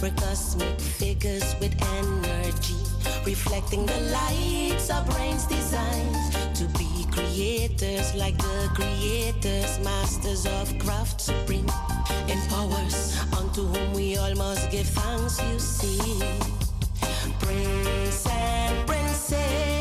We're cosmic figures with energy, reflecting the lights our brains designed to be creators like the creators, masters of craft supreme, in powers unto whom we all must give thanks. You see, prince and princess.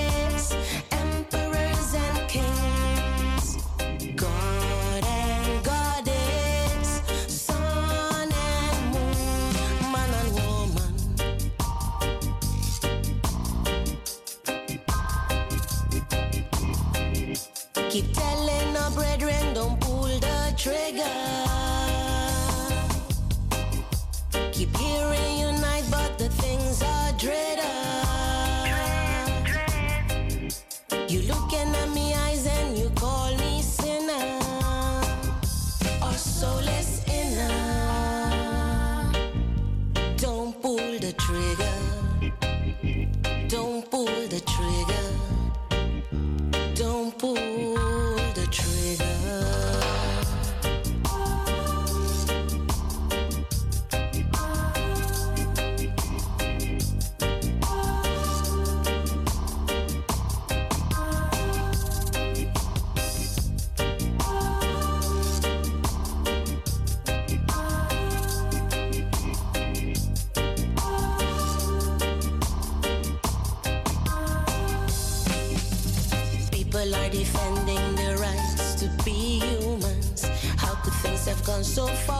so far.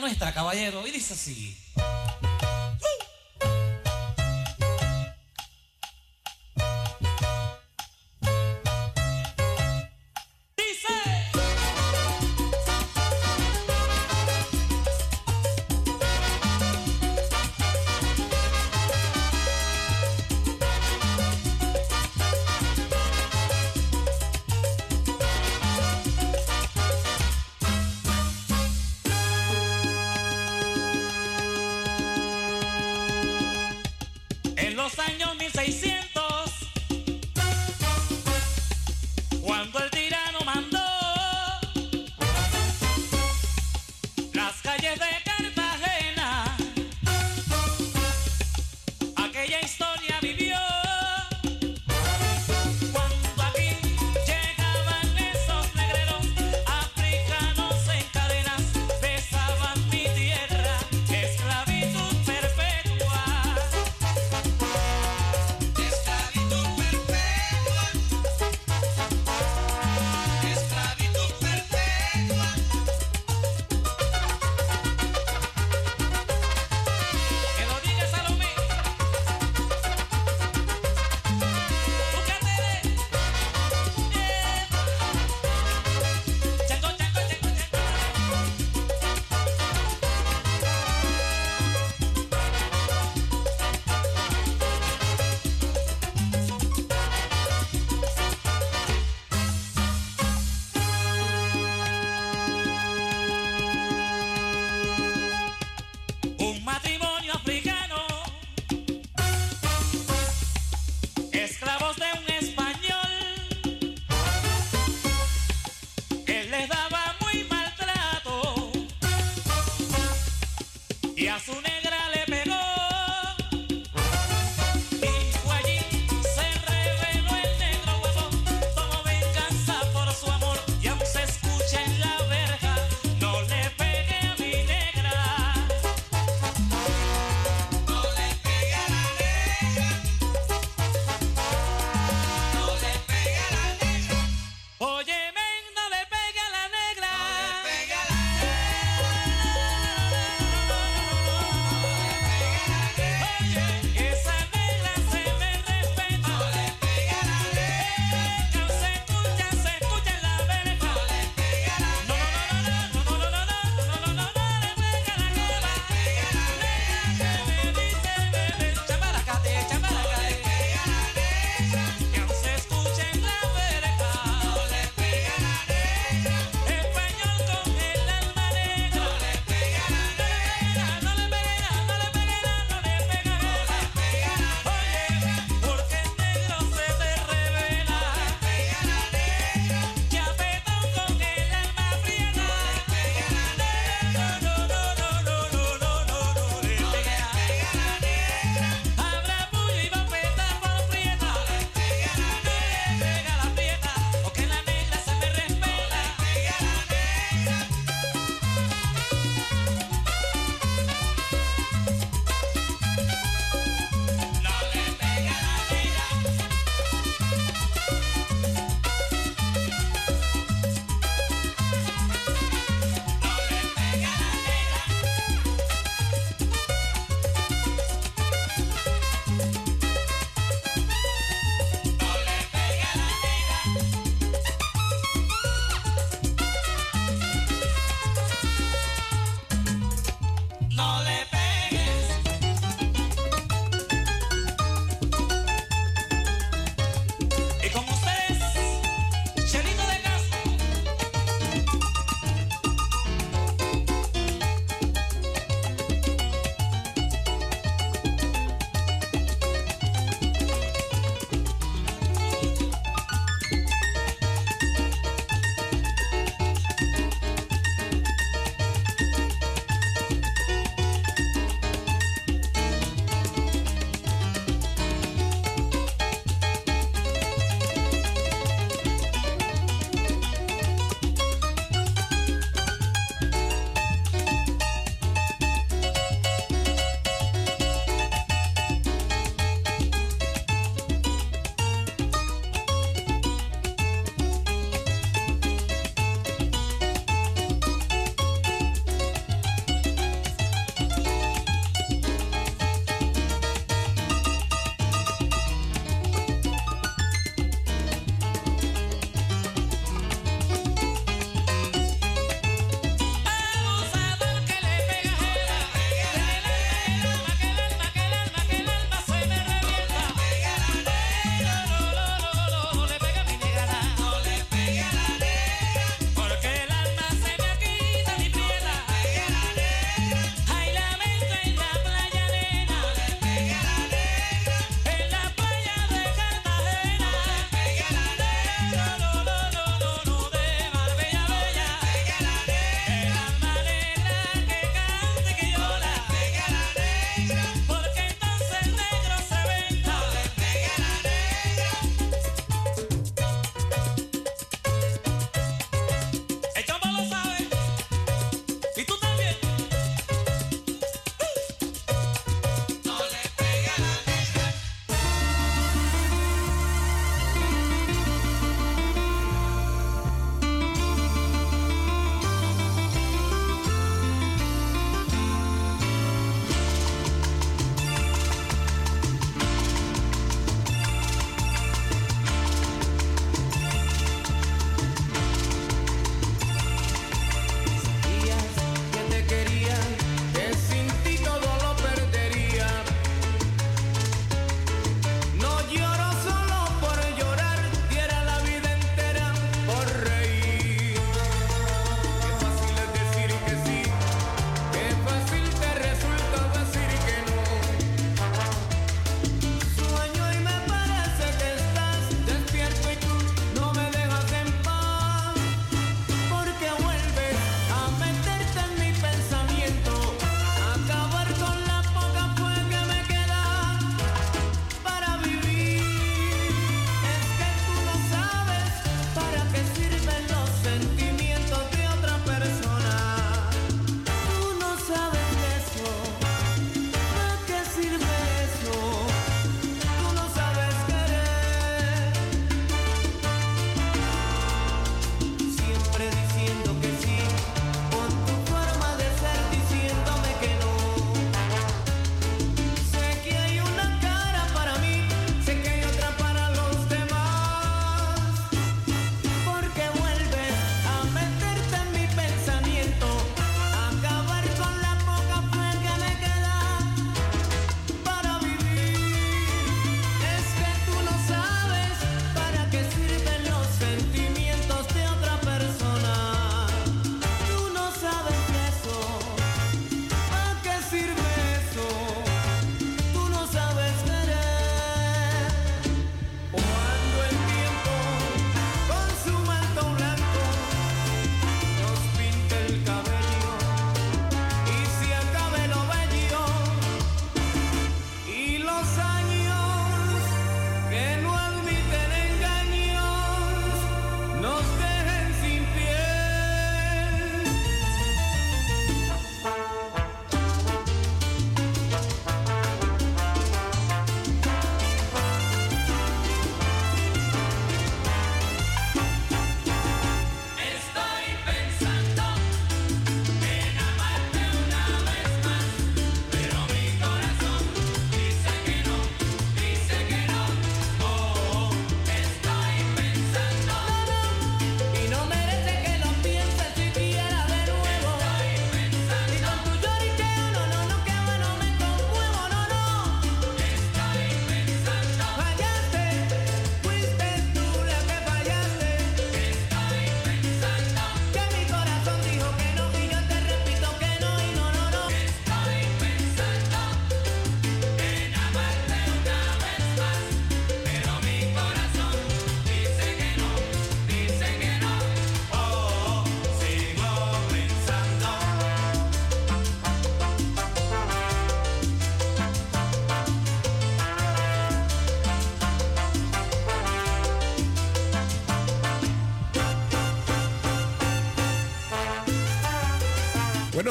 Nuestra, caballero. Y dice así.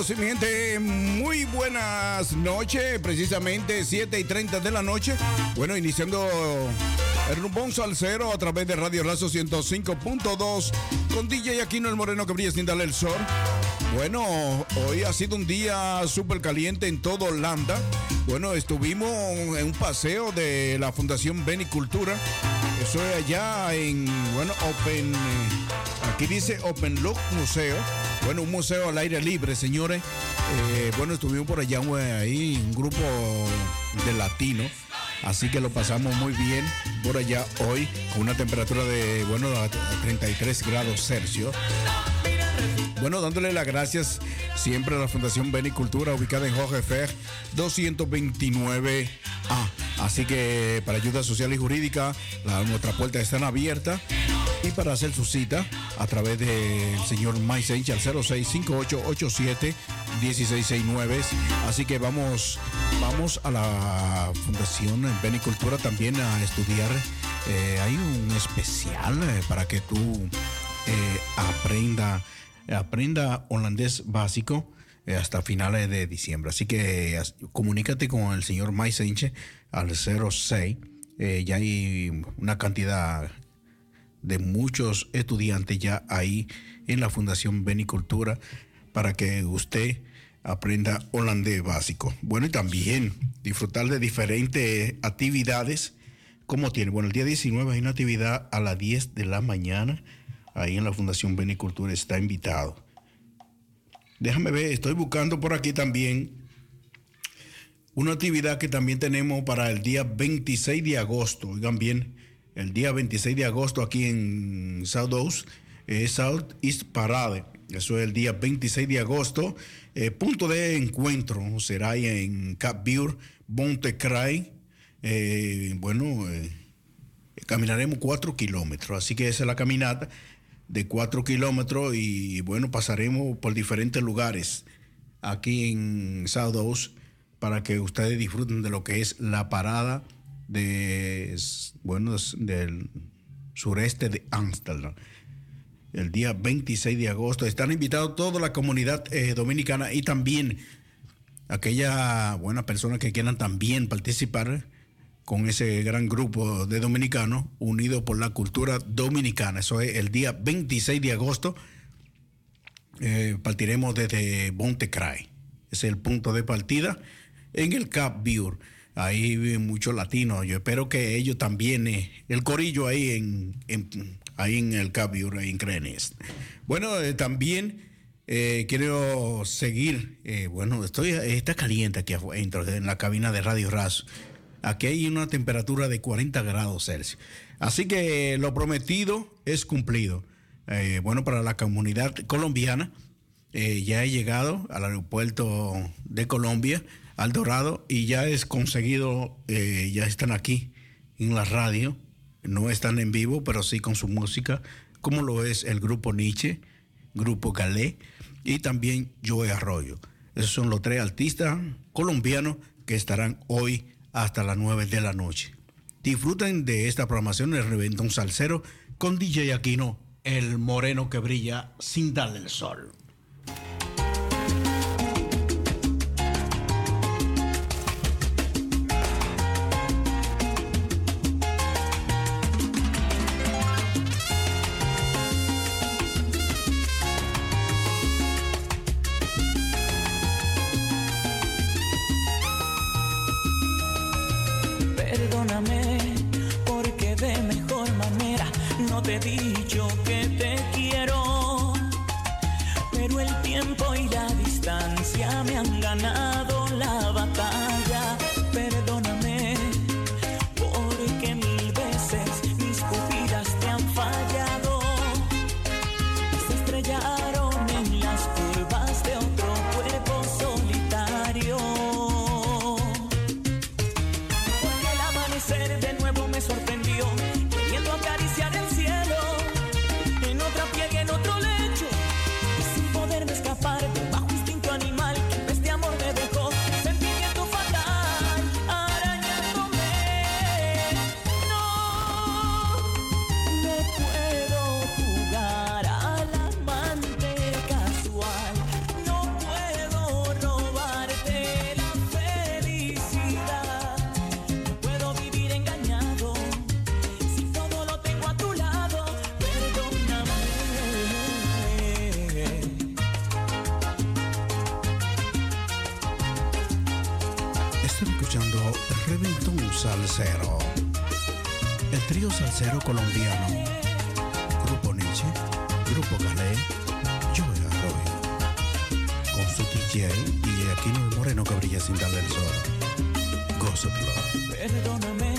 Sí, mi gente, muy buenas noches, precisamente 7 y 30 de la noche. Bueno, iniciando el rumbón salsero a través de Radio Razo 105.2 con DJ Aquino el Moreno que brilla sin darle el sol. Bueno, hoy ha sido un día súper caliente en todo Holanda. Bueno, estuvimos en un paseo de la Fundación Benicultura. Eso es allá en, bueno, Open, eh, aquí dice Open Look Museo. Bueno, un museo al aire libre, señores. Eh, bueno, estuvimos por allá ahí, un grupo de latinos. Así que lo pasamos muy bien por allá hoy, con una temperatura de, bueno, a 33 grados Celsius. Bueno, dándole las gracias siempre a la Fundación Benicultura, ubicada en Jorge Fer 229A. Así que para ayuda social y jurídica, la, nuestra puerta están abiertas. Y para hacer su cita a través del señor Mike al 0658871669. Así que vamos, vamos a la Fundación Benicultura también a estudiar. Eh, hay un especial eh, para que tú eh, aprenda, aprenda holandés básico eh, hasta finales de diciembre. Así que comunícate con el señor Mike al 06. Eh, ya hay una cantidad de muchos estudiantes ya ahí en la Fundación Benicultura para que usted aprenda holandés básico. Bueno, y también disfrutar de diferentes actividades como tiene. Bueno, el día 19 hay una actividad a las 10 de la mañana ahí en la Fundación Benicultura. Está invitado. Déjame ver, estoy buscando por aquí también una actividad que también tenemos para el día 26 de agosto. Oigan bien, el día 26 de agosto aquí en South eh, South East Parade. Eso es el día 26 de agosto. Eh, punto de encuentro será ahí en Capbure, Bontecray. Eh, bueno, eh, caminaremos cuatro kilómetros. Así que esa es la caminata de cuatro kilómetros y bueno, pasaremos por diferentes lugares aquí en South para que ustedes disfruten de lo que es la parada de, bueno, del sureste de Amsterdam. El día 26 de agosto están invitados toda la comunidad eh, dominicana y también aquella buena persona que quieran también participar con ese gran grupo de dominicanos unidos por la cultura dominicana. Eso es el día 26 de agosto. Eh, partiremos desde Bontecray. Ese es el punto de partida en el Cap View. Ahí viven muchos latinos. Yo espero que ellos también, eh, el corillo ahí en, ahí en el Cap View, ahí en Crenes. Bueno, eh, también quiero seguir. bueno, estoy, está caliente aquí adentro, en la cabina de Radio Razo. Aquí hay una temperatura de 40 grados Celsius. Así que lo prometido es cumplido. Eh, bueno, para la comunidad colombiana, eh, ya he llegado al aeropuerto de Colombia, al Dorado, y ya es conseguido, eh, ya están aquí en la radio. No están en vivo, pero sí con su música, como lo es el grupo Nietzsche, grupo Galé y también Joe Arroyo. Esos son los tres artistas colombianos que estarán hoy hasta las 9 de la noche. Disfruten de esta programación el Reventón Salsero con DJ Aquino, el moreno que brilla sin darle el sol. El trío salsero colombiano. Grupo Nietzsche, Grupo Galé, Joe Arroyo. Con su DJ y Aquino el Moreno que brilla sin darle el sol. Gózatelo. Perdóname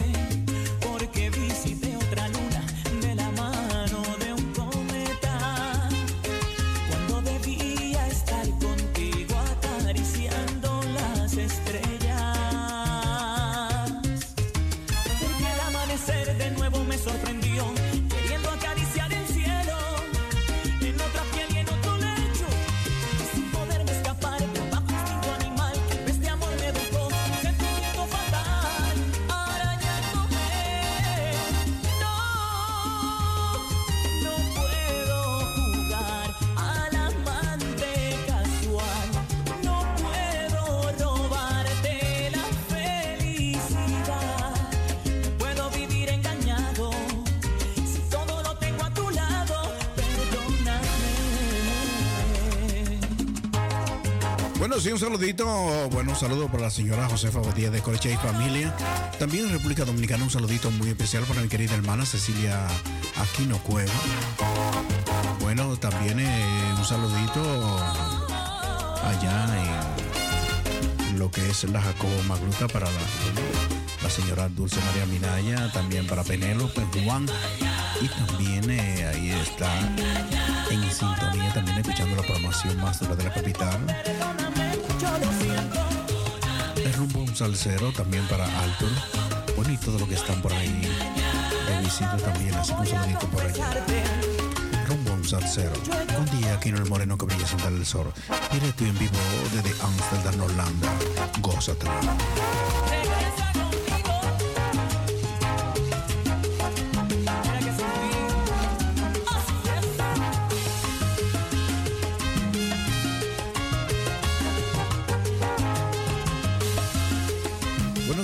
saludito. Bueno, un saludo para la señora Josefa Badía de Colecha y Familia. También en República Dominicana, un saludito muy especial para mi querida hermana Cecilia Aquino Cueva. Bueno, también eh, un saludito allá en lo que es la Jacobo Magluta para la, la señora Dulce María Minaya, también para Penélope, Juan. Y también eh, ahí está en sintonía, también escuchando la programación más dura de la capital. El rumbo un salsero también para Alto. Bueno, y todo lo que están por ahí de visita también, así un saludito por allá. Rumbo un salsero. Un día aquí en el Moreno que brilla sin dar el sol. Directo y en vivo desde Amsterdam, Holanda. Gózatelo.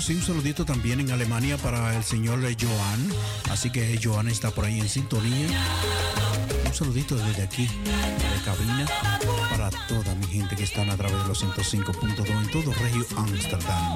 Sí, un saludito también en Alemania para el señor Joan. Así que Joan está por ahí en sintonía. Un saludito desde aquí, de cabina, para toda mi gente que están a través de los 105.2 en todo Regio Amsterdam.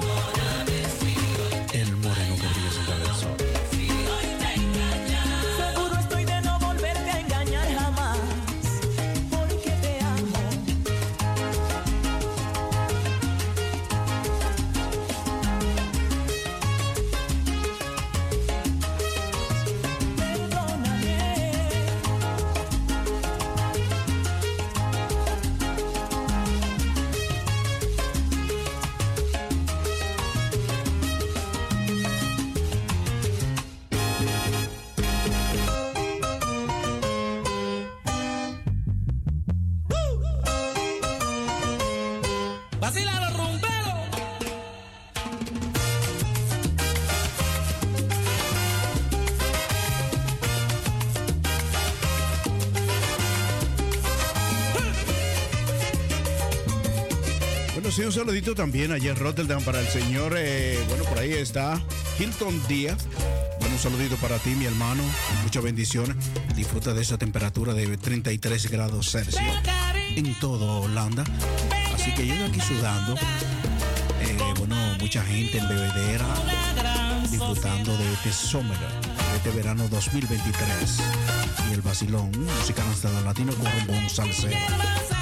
También allá en Rotterdam para el señor, eh, bueno, por ahí está Hilton Díaz. Bueno, un saludito para ti, mi hermano. Muchas bendiciones. Disfruta de esa temperatura de 33 grados Celsius en todo Holanda. Así que yo aquí sudando. Eh, bueno, mucha gente en bebedera disfrutando de este summer, de este verano 2023. Y el vacilón, música nacional latino con rumbo salsero.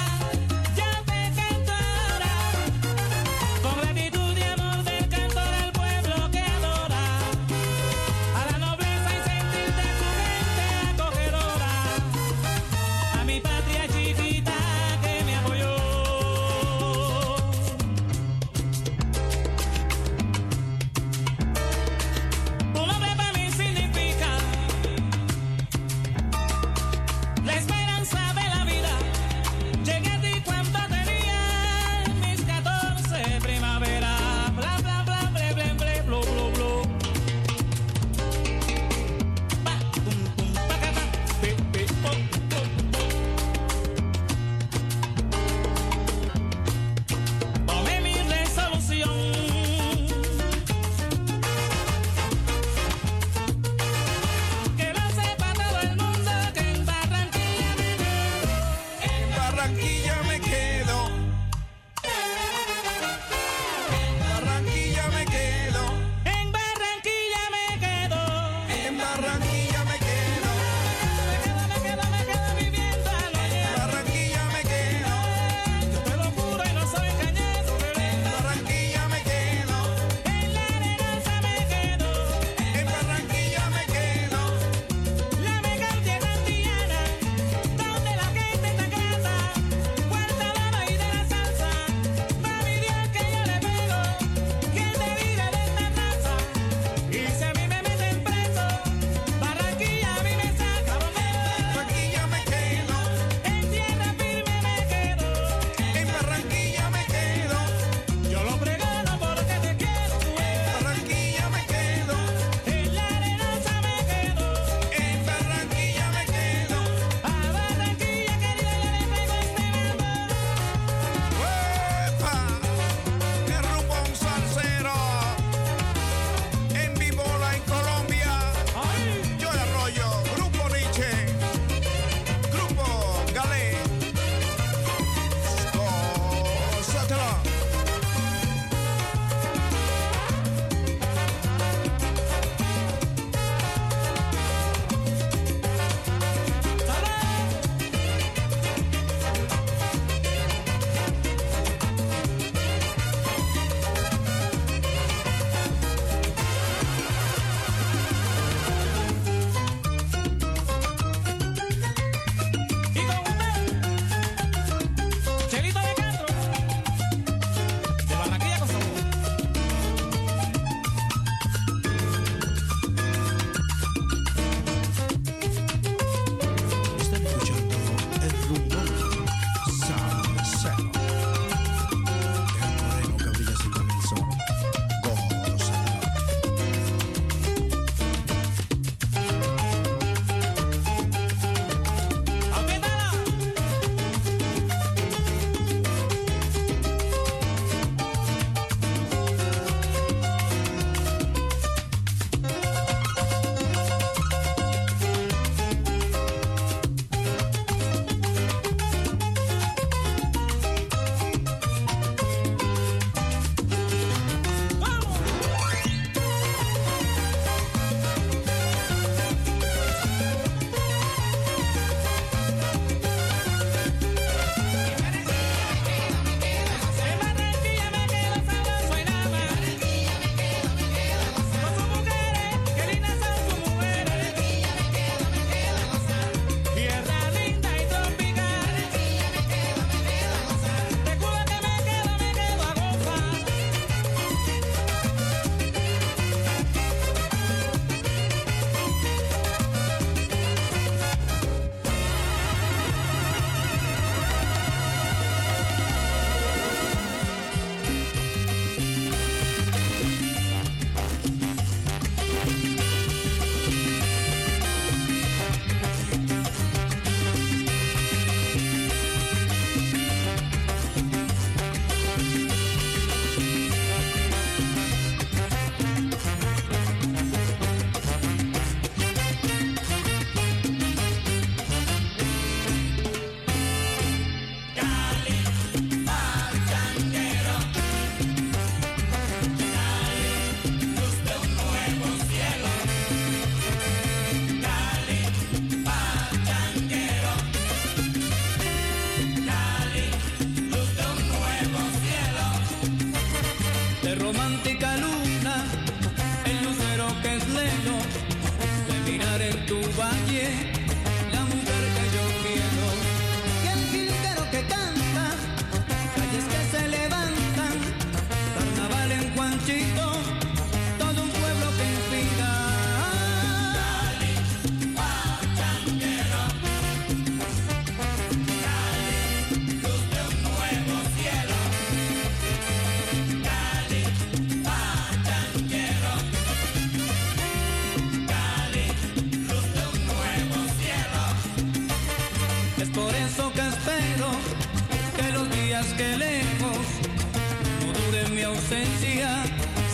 Ausencia,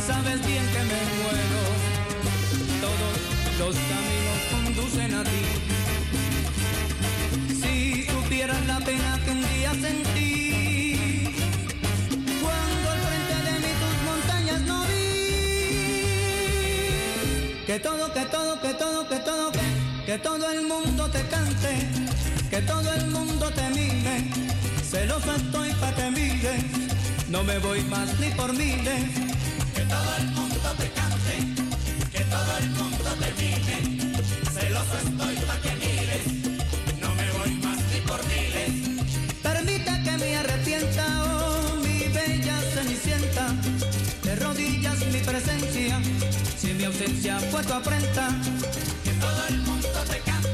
sabes bien que me muero. Todos los caminos conducen a ti. Si supieras la pena que un día sentí, cuando al frente de mí tus montañas no vi, que todo, que todo, que todo, que todo, que, que todo el mundo te cante, que todo el mundo te mire, celoso estoy pa' que mires, no me voy más ni por miles, que todo el mundo te cante, que todo el mundo te mire, celoso estoy pa' que mires, no me voy más ni por miles. Permita que me arrepienta, oh mi bella cenicienta, de rodillas mi presencia, si mi ausencia fue tu afrenta, que todo el mundo te cante,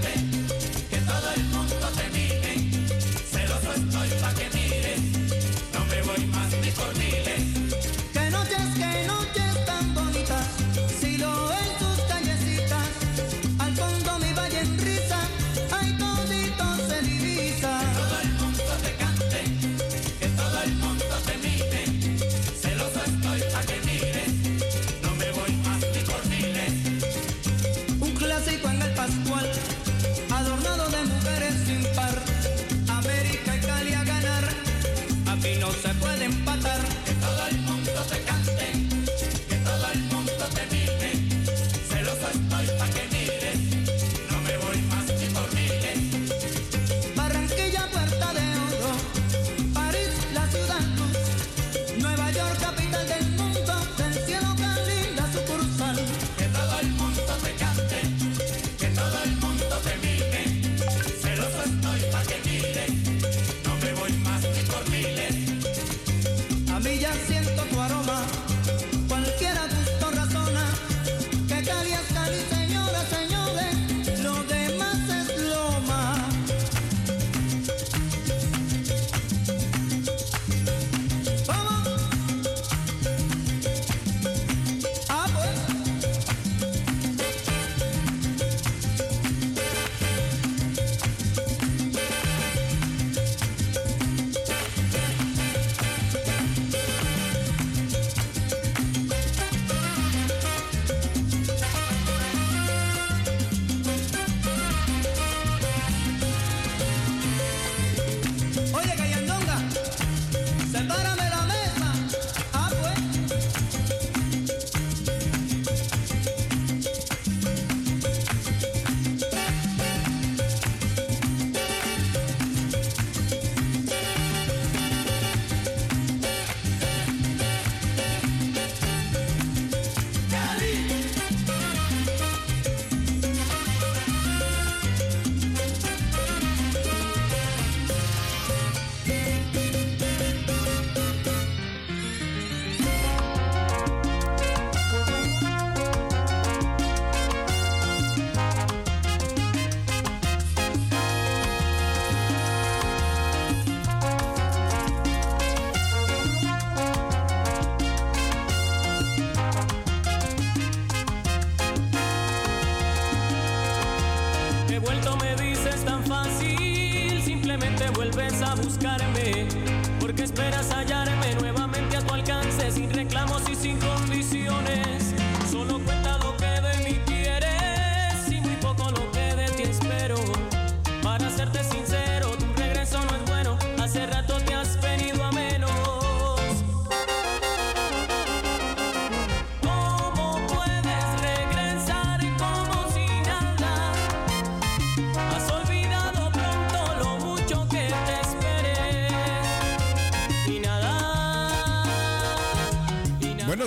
a buscarme.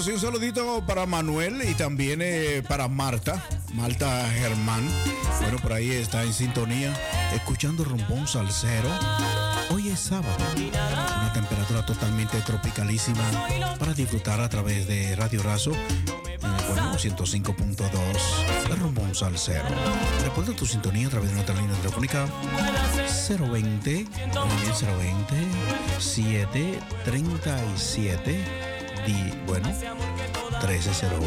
Un saludito para Manuel y también eh, para Marta, Marta Germán. Bueno, por ahí está en sintonía, escuchando Rumbón Salcero. Hoy es sábado, una temperatura totalmente tropicalísima para disfrutar a través de Radio Razo. Bueno, 105.2 de Rumbón Salcero. Recuerda tu sintonía a través de nuestra línea telefónica 020 eh, 020 737 di, bueno 1301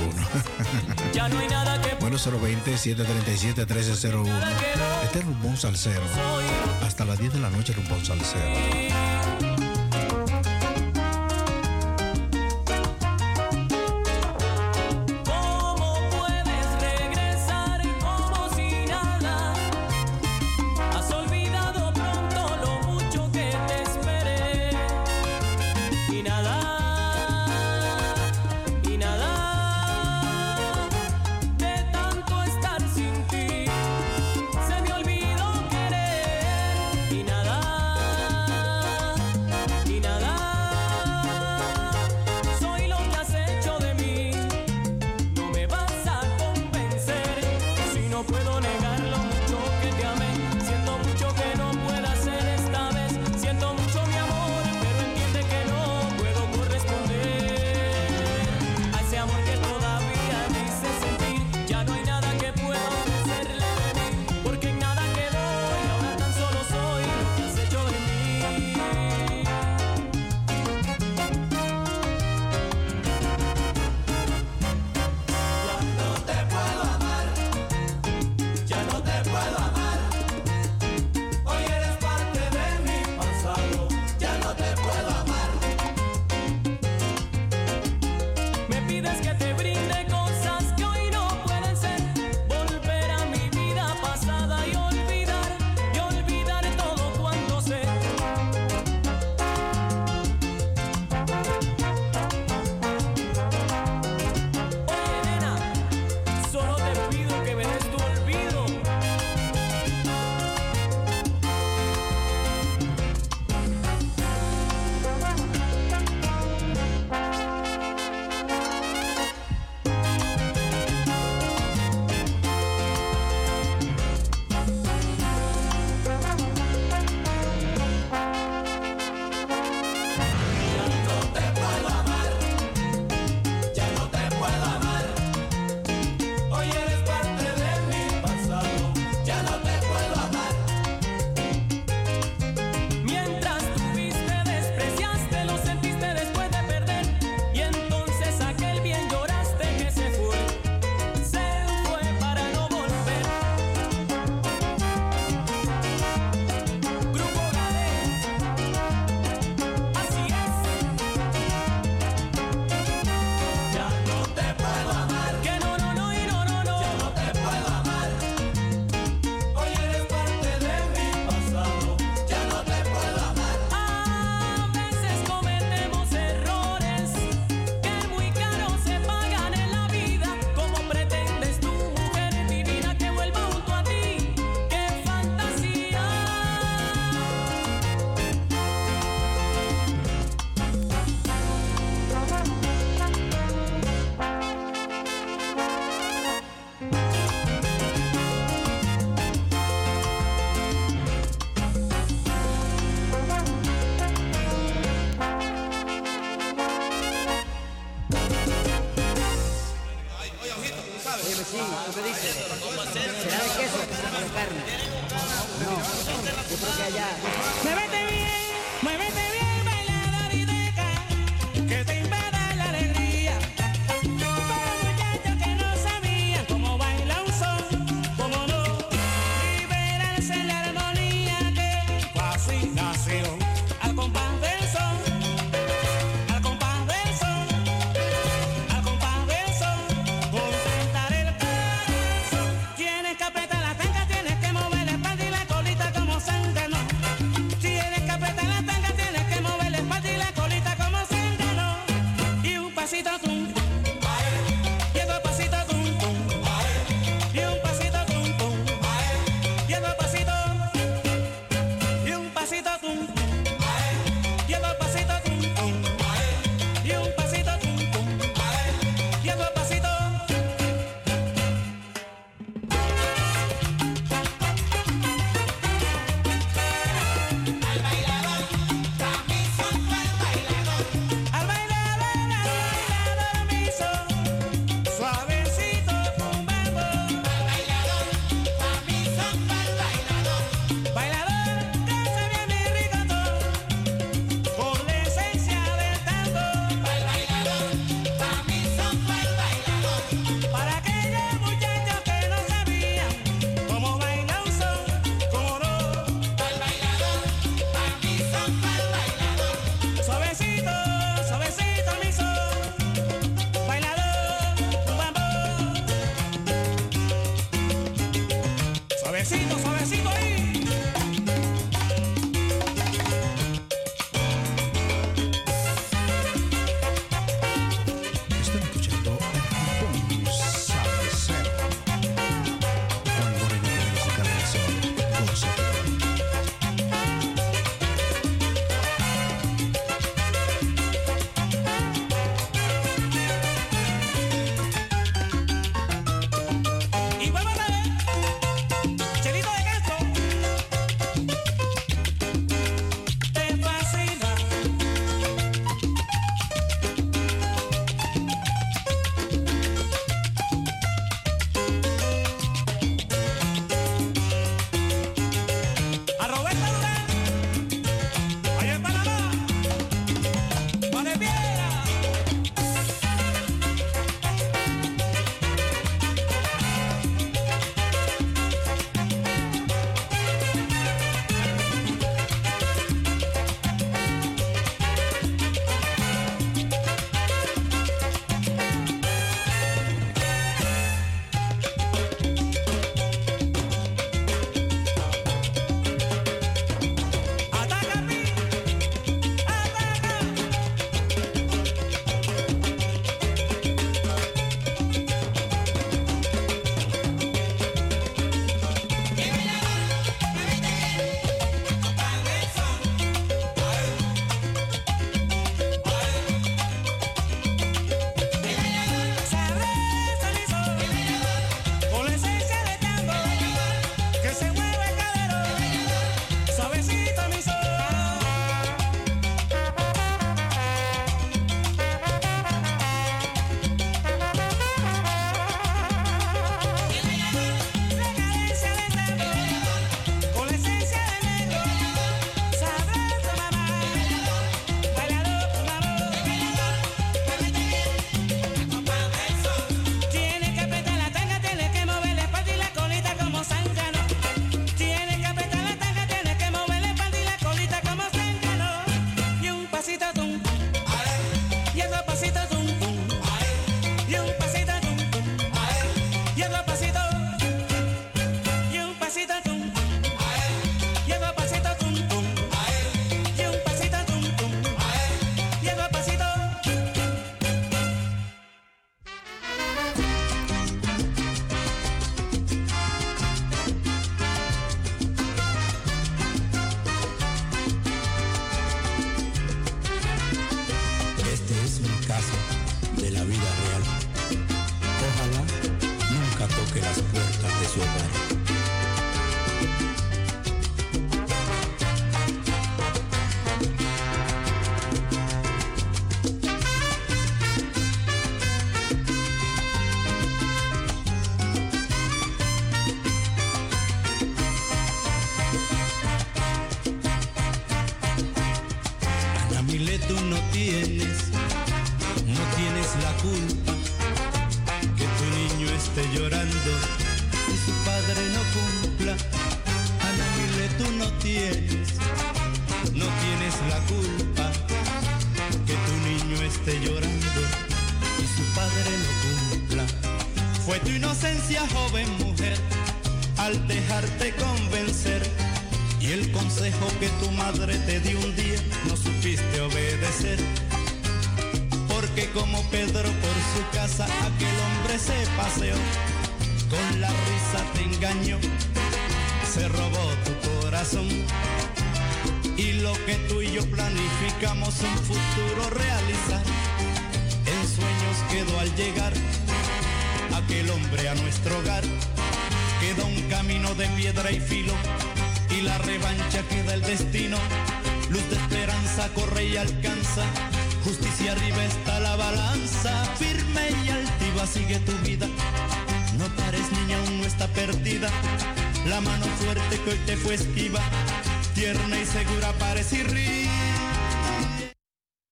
Ya no hay nada que bueno 020 737 1301 este es Rumbón Salcero hasta las 10 de la noche Rumbón Salcero